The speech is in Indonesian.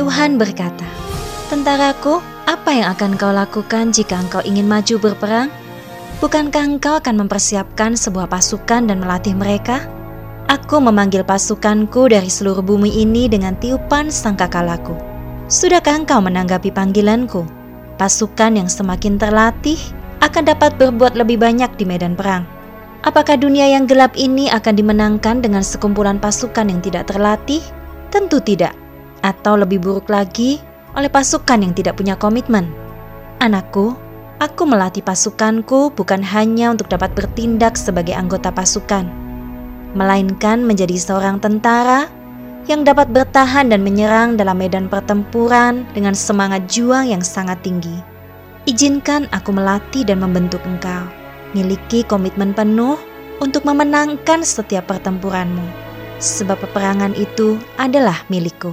Tuhan berkata, Tentaraku, apa yang akan kau lakukan jika engkau ingin maju berperang? Bukankah engkau akan mempersiapkan sebuah pasukan dan melatih mereka? Aku memanggil pasukanku dari seluruh bumi ini dengan tiupan sangkakalaku. Sudahkah engkau menanggapi panggilanku? Pasukan yang semakin terlatih akan dapat berbuat lebih banyak di medan perang. Apakah dunia yang gelap ini akan dimenangkan dengan sekumpulan pasukan yang tidak terlatih? Tentu tidak. Atau lebih buruk lagi, oleh pasukan yang tidak punya komitmen. Anakku, aku melatih pasukanku bukan hanya untuk dapat bertindak sebagai anggota pasukan, melainkan menjadi seorang tentara yang dapat bertahan dan menyerang dalam medan pertempuran dengan semangat juang yang sangat tinggi. Izinkan aku melatih dan membentuk engkau. Miliki komitmen penuh untuk memenangkan setiap pertempuranmu, sebab peperangan itu adalah milikku.